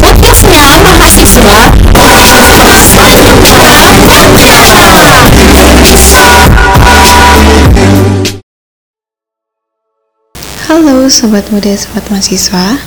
podcastnya mahasiswa Halo sobat muda, sobat mahasiswa.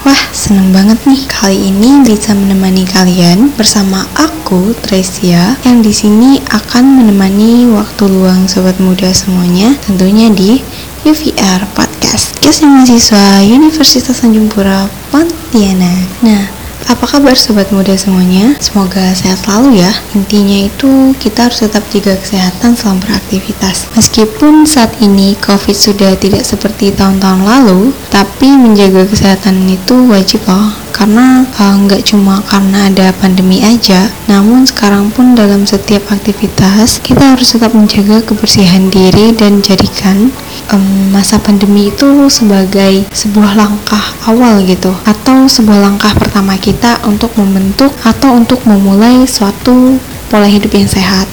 Wah, seneng banget nih kali ini bisa menemani kalian bersama aku Tresia yang di sini akan menemani waktu luang sobat muda semuanya tentunya di UVR Podcast. Kisah mahasiswa Universitas Tanjung Pura Pontianak. Nah, apa kabar sobat muda semuanya? Semoga sehat selalu ya. Intinya itu kita harus tetap jaga kesehatan selama beraktivitas. Meskipun saat ini COVID sudah tidak seperti tahun-tahun lalu, tapi menjaga kesehatan itu wajib loh. Karena eh, nggak cuma karena ada pandemi aja, namun sekarang pun dalam setiap aktivitas kita harus tetap menjaga kebersihan diri dan jadikan em, masa pandemi itu sebagai sebuah langkah awal gitu. Atau sebuah langkah pertama kita untuk membentuk atau untuk memulai suatu pola hidup yang sehat.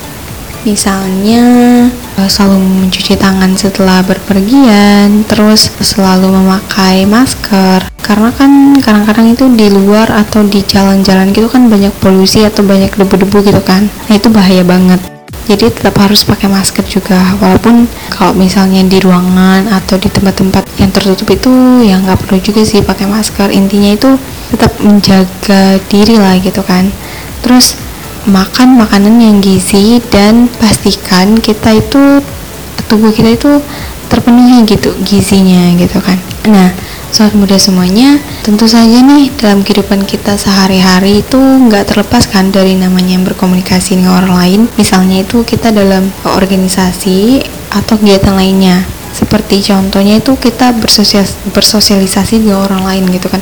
Misalnya eh, selalu mencuci tangan setelah berpergian terus selalu memakai masker. Karena kan kadang-kadang itu di luar atau di jalan-jalan gitu kan banyak polusi atau banyak debu-debu gitu kan. Nah itu bahaya banget jadi tetap harus pakai masker juga. Walaupun kalau misalnya di ruangan atau di tempat-tempat yang tertutup itu ya nggak perlu juga sih pakai masker. Intinya itu tetap menjaga diri lah gitu kan. Terus makan makanan yang gizi dan pastikan kita itu tubuh kita itu terpenuhi gitu gizinya gitu kan. Nah sobat muda semuanya tentu saja nih dalam kehidupan kita sehari-hari itu nggak terlepas kan dari namanya berkomunikasi dengan orang lain. Misalnya itu kita dalam organisasi atau kegiatan lainnya. Seperti contohnya itu kita bersosial, bersosialisasi dengan orang lain gitu kan.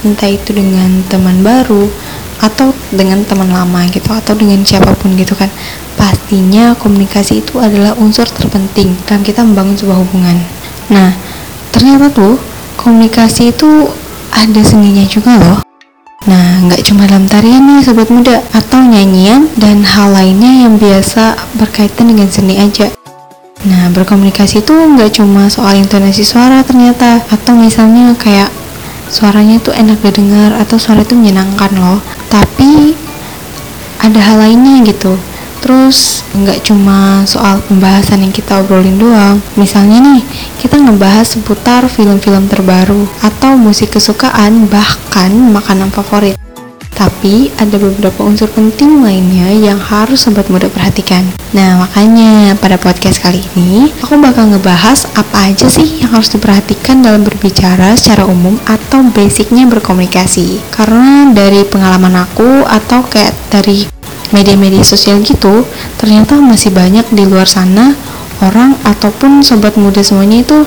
Entah itu dengan teman baru atau dengan teman lama gitu atau dengan siapa pun gitu kan pastinya komunikasi itu adalah unsur terpenting dalam kita membangun sebuah hubungan nah ternyata tuh komunikasi itu ada seninya juga loh Nah, nggak cuma dalam tarian nih sobat muda, atau nyanyian dan hal lainnya yang biasa berkaitan dengan seni aja. Nah, berkomunikasi itu nggak cuma soal intonasi suara ternyata, atau misalnya kayak suaranya tuh enak didengar atau suara itu menyenangkan loh. Tapi ada hal lainnya gitu. Terus nggak cuma soal pembahasan yang kita obrolin doang. Misalnya nih, kita ngebahas seputar film-film terbaru atau musik kesukaan bahkan makanan favorit. Tapi ada beberapa unsur penting lainnya yang harus sobat muda perhatikan. Nah, makanya pada podcast kali ini aku bakal ngebahas apa aja sih yang harus diperhatikan dalam berbicara secara umum atau basicnya berkomunikasi. Karena dari pengalaman aku atau kayak dari media-media sosial gitu, ternyata masih banyak di luar sana orang ataupun sobat muda semuanya itu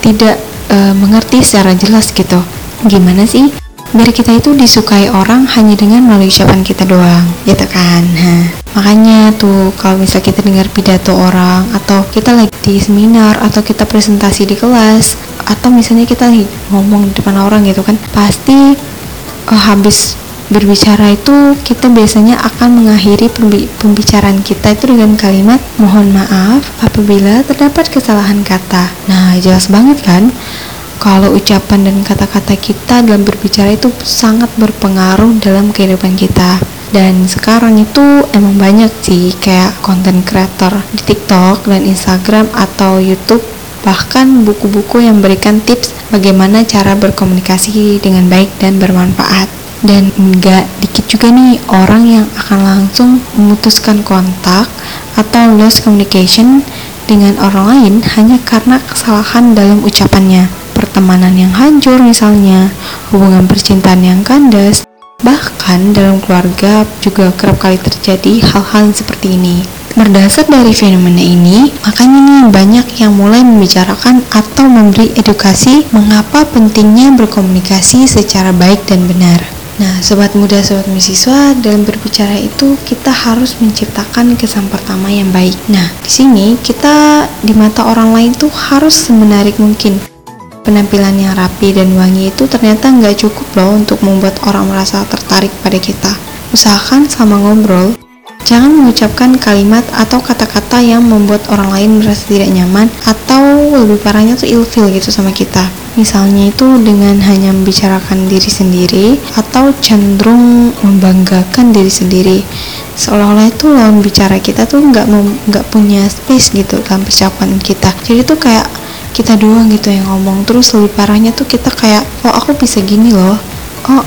tidak e, mengerti secara jelas gitu. Gimana sih biar kita itu disukai orang hanya dengan melalui ucapan kita doang, gitu kan? Nah, makanya tuh kalau misal kita dengar pidato orang atau kita lagi di seminar atau kita presentasi di kelas atau misalnya kita ngomong di depan orang gitu kan, pasti eh, habis berbicara itu kita biasanya akan mengakhiri pembi- pembicaraan kita itu dengan kalimat mohon maaf apabila terdapat kesalahan kata. Nah, jelas banget kan kalau ucapan dan kata-kata kita dalam berbicara itu sangat berpengaruh dalam kehidupan kita. Dan sekarang itu emang banyak sih kayak konten creator di TikTok dan Instagram atau YouTube bahkan buku-buku yang memberikan tips bagaimana cara berkomunikasi dengan baik dan bermanfaat dan nggak dikit juga nih orang yang akan langsung memutuskan kontak atau lost communication dengan orang lain hanya karena kesalahan dalam ucapannya pertemanan yang hancur misalnya hubungan percintaan yang kandas bahkan dalam keluarga juga kerap kali terjadi hal-hal seperti ini Berdasar dari fenomena ini, makanya nih banyak yang mulai membicarakan atau memberi edukasi mengapa pentingnya berkomunikasi secara baik dan benar. Nah, sobat muda, sobat mahasiswa, dalam berbicara itu kita harus menciptakan kesan pertama yang baik. Nah, di sini kita di mata orang lain tuh harus semenarik mungkin. Penampilan yang rapi dan wangi itu ternyata nggak cukup loh untuk membuat orang merasa tertarik pada kita. Usahakan sama ngobrol, Jangan mengucapkan kalimat atau kata-kata yang membuat orang lain merasa tidak nyaman atau lebih parahnya tuh ilfil gitu sama kita. Misalnya itu dengan hanya membicarakan diri sendiri atau cenderung membanggakan diri sendiri. Seolah-olah itu lawan bicara kita tuh nggak nggak punya space gitu dalam percakapan kita. Jadi tuh kayak kita doang gitu yang ngomong. Terus lebih parahnya tuh kita kayak oh aku bisa gini loh. Oh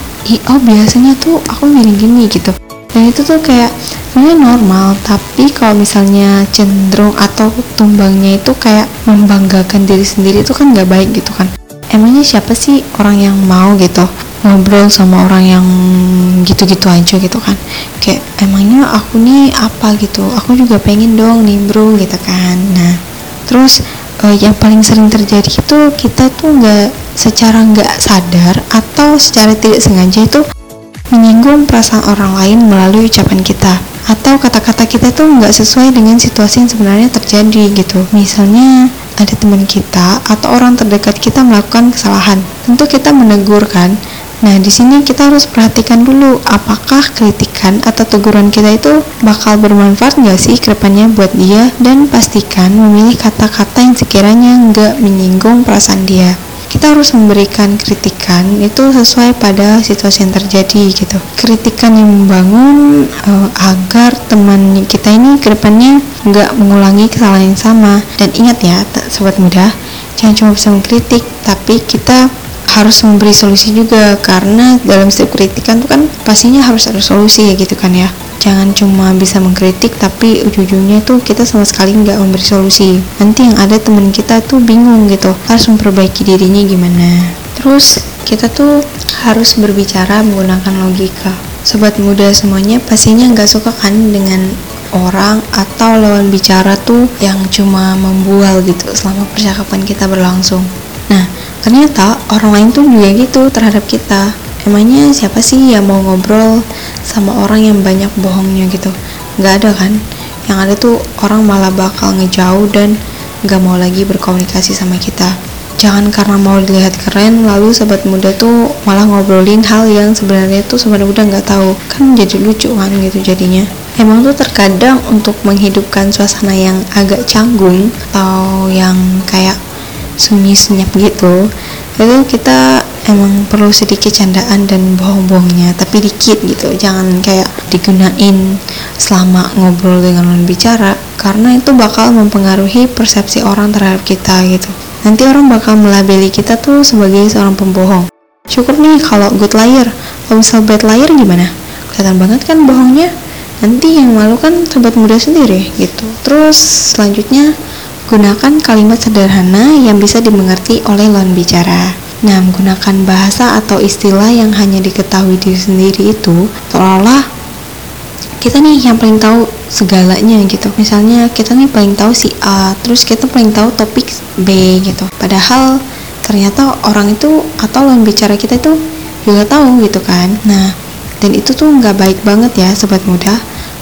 oh biasanya tuh aku gini-gini gitu. Dan itu tuh kayak sebenarnya normal. Tapi kalau misalnya cenderung atau tumbangnya itu kayak membanggakan diri sendiri itu kan nggak baik gitu kan emangnya siapa sih orang yang mau gitu ngobrol sama orang yang gitu-gitu aja gitu kan? Kayak emangnya aku nih apa gitu? Aku juga pengen dong nimbrung gitu kan. Nah terus uh, yang paling sering terjadi itu kita tuh nggak secara nggak sadar atau secara tidak sengaja itu menyinggung perasaan orang lain melalui ucapan kita atau kata-kata kita tuh nggak sesuai dengan situasi yang sebenarnya terjadi gitu. Misalnya ada teman kita atau orang terdekat kita melakukan kesalahan. Tentu kita menegur kan? Nah, di sini kita harus perhatikan dulu apakah kritikan atau teguran kita itu bakal bermanfaat nggak sih ke depannya buat dia? Dan pastikan memilih kata-kata yang sekiranya nggak menyinggung perasaan dia kita harus memberikan kritikan itu sesuai pada situasi yang terjadi gitu. Kritikan yang membangun uh, agar teman kita ini ke depannya nggak mengulangi kesalahan yang sama. Dan ingat ya sobat muda jangan cuma bisa mengkritik tapi kita harus memberi solusi juga karena dalam setiap kritikan tuh kan pastinya harus ada solusi ya gitu kan ya jangan cuma bisa mengkritik tapi ujung-ujungnya tuh kita sama sekali nggak memberi solusi. Nanti yang ada temen kita tuh bingung gitu harus memperbaiki dirinya gimana. Terus kita tuh harus berbicara menggunakan logika. Sobat muda semuanya pastinya nggak suka kan dengan orang atau lawan bicara tuh yang cuma membual gitu selama percakapan kita berlangsung. Nah ternyata orang lain tuh juga gitu terhadap kita emangnya siapa sih yang mau ngobrol sama orang yang banyak bohongnya gitu? Nggak ada kan? Yang ada tuh orang malah bakal ngejauh dan nggak mau lagi berkomunikasi sama kita. Jangan karena mau dilihat keren lalu sobat muda tuh malah ngobrolin hal yang sebenarnya tuh sobat muda nggak tahu. Kan jadi lucu kan gitu jadinya. Emang tuh terkadang untuk menghidupkan suasana yang agak canggung atau yang kayak sunyi senyap gitu itu kita emang perlu sedikit candaan dan bohong-bohongnya tapi dikit gitu. Jangan kayak digunain selama ngobrol dengan lawan bicara karena itu bakal mempengaruhi persepsi orang terhadap kita gitu. Nanti orang bakal melabeli kita tuh sebagai seorang pembohong. Syukur nih kalau good liar. Kalau misal bad liar gimana? Kelihatan banget kan bohongnya? Nanti yang malu kan sobat muda sendiri gitu. Terus selanjutnya Gunakan kalimat sederhana yang bisa dimengerti oleh lawan bicara. Nah, menggunakan bahasa atau istilah yang hanya diketahui diri sendiri itu seolah-olah kita nih yang paling tahu segalanya gitu. Misalnya kita nih paling tahu si A, terus kita paling tahu topik B gitu. Padahal ternyata orang itu atau lawan bicara kita itu juga tahu gitu kan. Nah, dan itu tuh nggak baik banget ya sobat muda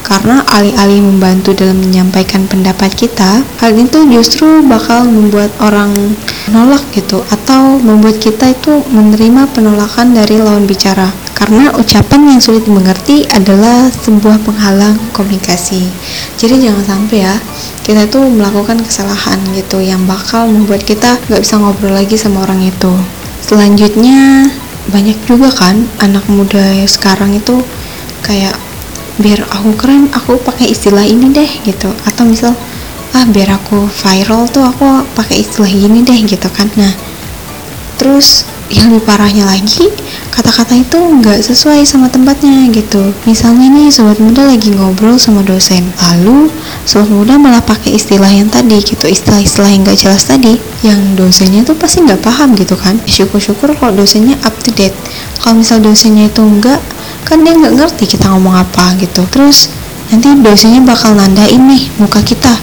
karena alih-alih membantu dalam menyampaikan pendapat kita, hal itu justru bakal membuat orang menolak gitu atau membuat kita itu menerima penolakan dari lawan bicara. Karena ucapan yang sulit dimengerti adalah sebuah penghalang komunikasi. Jadi jangan sampai ya kita itu melakukan kesalahan gitu yang bakal membuat kita nggak bisa ngobrol lagi sama orang itu. Selanjutnya banyak juga kan anak muda sekarang itu kayak biar aku keren aku pakai istilah ini deh gitu. Atau misal ah biar aku viral tuh aku pakai istilah ini deh gitu kan. Nah terus yang lebih parahnya lagi kata-kata itu nggak sesuai sama tempatnya gitu. Misalnya nih sobat muda lagi ngobrol sama dosen. Lalu sobat muda malah pakai istilah yang tadi gitu. Istilah-istilah yang nggak jelas tadi yang dosennya tuh pasti nggak paham gitu kan. Syukur-syukur kalau dosennya up to date. Kalau misal dosennya itu enggak kan dia nggak ngerti kita ngomong apa gitu. Terus nanti dosennya bakal nandain nih muka kita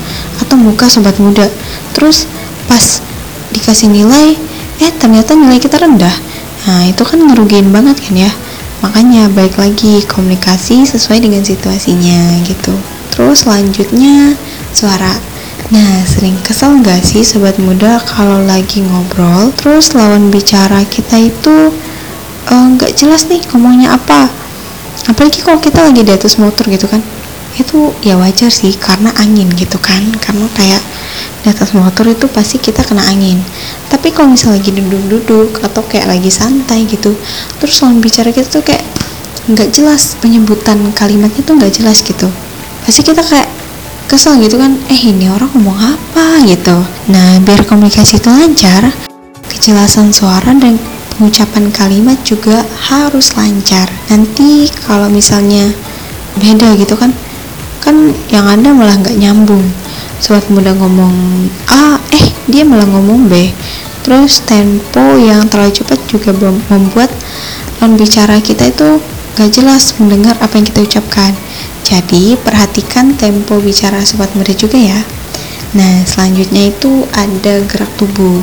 atau muka sobat muda. Terus pas dikasih nilai eh ternyata nilai kita rendah. Nah itu kan ngerugiin banget kan ya. Makanya baik lagi komunikasi sesuai dengan situasinya gitu. Terus selanjutnya suara. Nah, sering kesel gak sih sobat muda kalau lagi ngobrol, terus lawan bicara kita itu eh, nggak uh, jelas nih ngomongnya apa, apalagi kalau kita lagi di atas motor gitu kan itu ya wajar sih karena angin gitu kan. Karena kayak di atas motor itu pasti kita kena angin. Tapi kalau misalnya lagi duduk-duduk atau kayak lagi santai gitu terus lawan bicara kita tuh kayak nggak jelas penyebutan kalimatnya tuh nggak jelas gitu. Pasti kita kayak kesel gitu kan eh ini orang ngomong apa? gitu. Nah biar komunikasi itu lancar kejelasan suara dan pengucapan kalimat juga harus lancar. Nanti kalau misalnya beda gitu kan kan yang ada malah nggak nyambung. Sobat muda ngomong A eh dia malah ngomong B. Terus tempo yang terlalu cepat juga membuat lawan bicara kita itu gak jelas mendengar apa yang kita ucapkan. Jadi perhatikan tempo bicara sobat muda juga ya. Nah selanjutnya itu ada gerak tubuh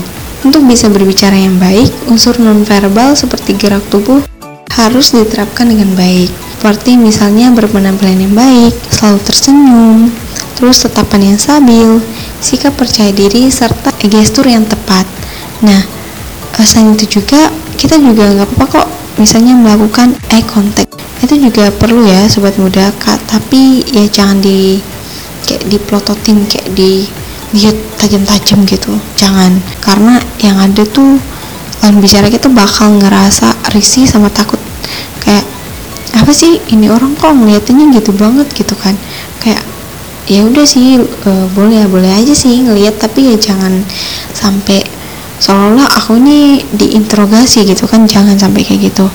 untuk bisa berbicara yang baik unsur nonverbal seperti gerak tubuh harus diterapkan dengan baik. Seperti misalnya berpenampilan yang baik, selalu tersenyum, terus tetapan yang stabil, sikap percaya diri, serta gestur yang tepat. Nah, eh, selain itu juga kita juga nggak apa-apa kok misalnya melakukan eye contact. Itu juga perlu ya sobat muda. Kak tapi ya jangan di kayak diplototin kayak di lihat tajam-tajam gitu. Jangan. Karena yang ada tuh lawan bicara kita bakal ngerasa risih sama takut. Kayak apa sih ini orang kok ngeliatinnya gitu banget gitu kan. Kayak ya udah sih e, boleh boleh aja sih ngeliat tapi ya jangan sampai seolah-olah aku ini diinterogasi gitu kan jangan sampai kayak gitu.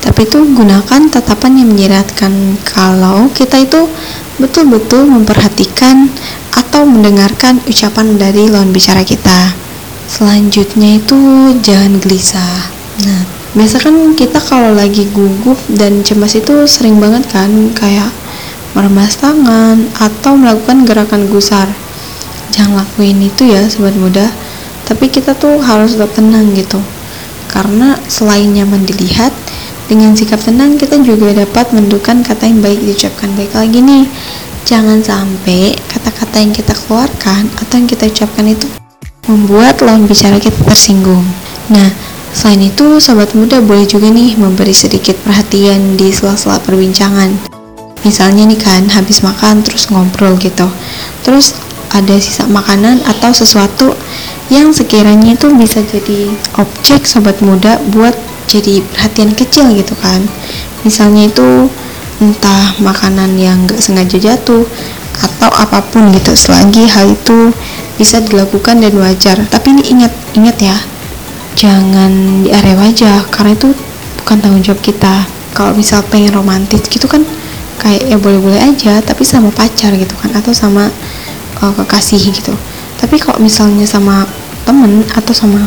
Tapi itu gunakan tatapan yang menyeratkan. Kalau kita itu betul-betul memperhatikan atau mendengarkan ucapan dari lawan bicara kita. Selanjutnya itu jangan gelisah. Nah biasa kan kita kalau lagi gugup dan cemas itu sering banget kan kayak meremas tangan atau melakukan gerakan gusar. Jangan lakuin itu ya sobat muda. Tapi kita tuh harus tetap tenang gitu. Karena selain nyaman dilihat dengan sikap tenang kita juga dapat menentukan kata yang baik diucapkan. Baik lagi nih jangan sampai kata-kata yang kita keluarkan atau yang kita ucapkan itu membuat lawan bicara kita tersinggung nah Selain itu, sobat muda boleh juga nih memberi sedikit perhatian di sela-sela perbincangan. Misalnya nih kan, habis makan terus ngobrol gitu. Terus ada sisa makanan atau sesuatu yang sekiranya itu bisa jadi objek sobat muda buat jadi perhatian kecil gitu kan. Misalnya itu entah makanan yang gak sengaja jatuh atau apa pun gitu. Selagi hal itu bisa dilakukan dan wajar. Tapi ini ingat ingat ya jangan di area wajah karena itu bukan tanggung jawab kita. Kalau misal pengen romantis gitu kan kayak ya boleh-boleh aja tapi sama pacar gitu kan atau sama uh, kekasih gitu. Tapi kalau misalnya sama temen atau sama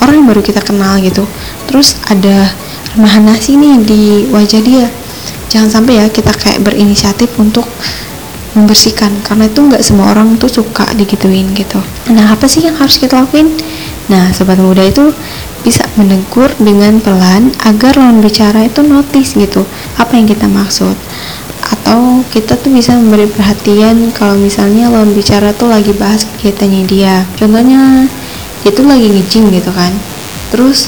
orang yang baru kita kenal gitu terus ada remahan nasi nih di wajah dia jangan sampai ya kita kayak berinisiatif untuk membersihkan karena itu nggak semua orang tuh suka digituin gitu. Nah apa sih yang harus kita lakuin? Nah, sobat muda itu bisa menegur dengan pelan agar lawan bicara itu notice gitu apa yang kita maksud. Atau kita tuh bisa memberi perhatian kalau misalnya lawan bicara tuh lagi bahas kegiatannya dia. Contohnya itu lagi ngijing gitu kan. Terus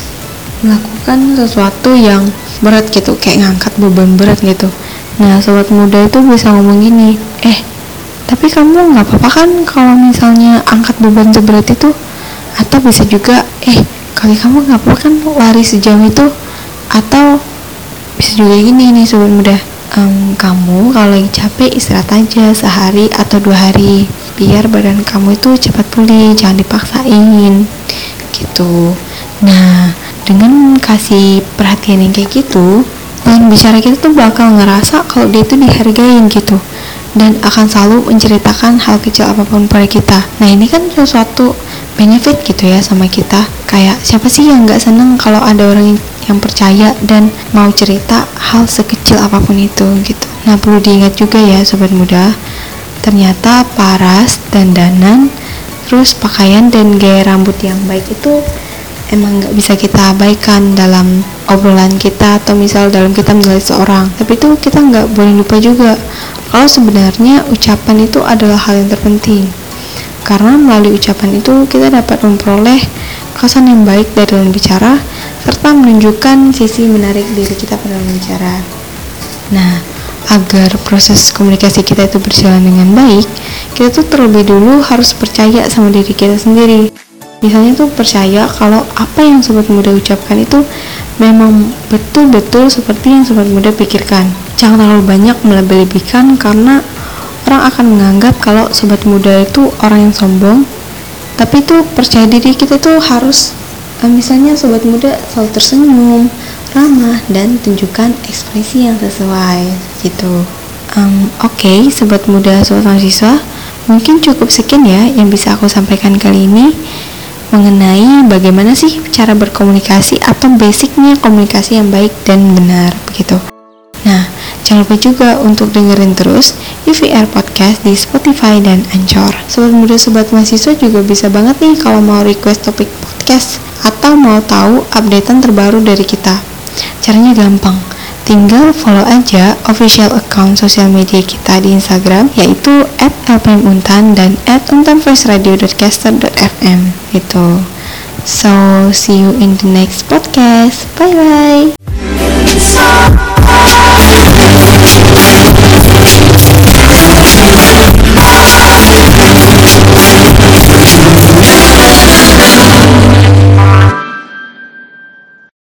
melakukan sesuatu yang berat gitu kayak ngangkat beban berat gitu. Nah sobat muda itu bisa ngomong gini eh tapi kamu nggak apa-apa kan kalau misalnya angkat beban seberat itu? Atau bisa juga eh kali kamu nggak apa kan lari sejauh itu? Atau bisa juga gini nih sobat muda um, kamu kalau lagi capek istirahat aja sehari atau dua hari biar badan kamu itu cepat pulih jangan dipaksain. Gitu. Nah dengan kasih perhatian yang kayak gitu lawan bicara kita tuh bakal ngerasa kalau dia itu dihargain gitu. Dan akan selalu menceritakan hal kecil apa pun pada kita. Nah ini kan sesuatu benefit gitu ya sama kita. Kayak siapa sih yang nggak seneng kalau ada orang yang percaya dan mau cerita hal sekecil apa pun itu gitu. Nah perlu diingat juga ya sobat muda. Ternyata paras dan danan terus pakaian dan gaya rambut yang baik itu emang nggak bisa kita abaikan dalam obrolan kita atau misal dalam kita menilai seorang tapi itu kita nggak boleh lupa juga kalau sebenarnya ucapan itu adalah hal yang terpenting karena melalui ucapan itu kita dapat memperoleh kesan yang baik dari dalam bicara serta menunjukkan sisi menarik diri kita pada dalam bicara. Nah, agar proses komunikasi kita itu berjalan dengan baik, kita tuh terlebih dulu harus percaya sama diri kita sendiri. Misalnya tuh percaya kalau apa yang sobat muda ucapkan itu memang betul-betul seperti yang sobat muda pikirkan. Jangan terlalu banyak melebih-lebihkan karena orang akan menganggap kalau sobat muda itu orang yang sombong. Tapi tuh percaya diri kita tuh harus eh, misalnya sobat muda selalu tersenyum, ramah dan tunjukkan ekspresi yang sesuai gitu. Um, Oke, okay, sobat muda, sobat mahasiswa, mungkin cukup sekian ya yang bisa aku sampaikan kali ini mengenai bagaimana sih cara berkomunikasi atau basicnya komunikasi yang baik dan benar begitu. Nah, jangan lupa juga untuk dengerin terus UVR Podcast di Spotify dan Anchor. Sobat muda, sobat mahasiswa juga bisa banget nih kalau mau request topik podcast atau mau tahu updatean terbaru dari kita. Caranya gampang, tinggal follow aja official account sosial media kita di Instagram yaitu @lpmuntan dan @untanvoiceradio.caster.fm gitu. So see you in the next podcast. Bye bye.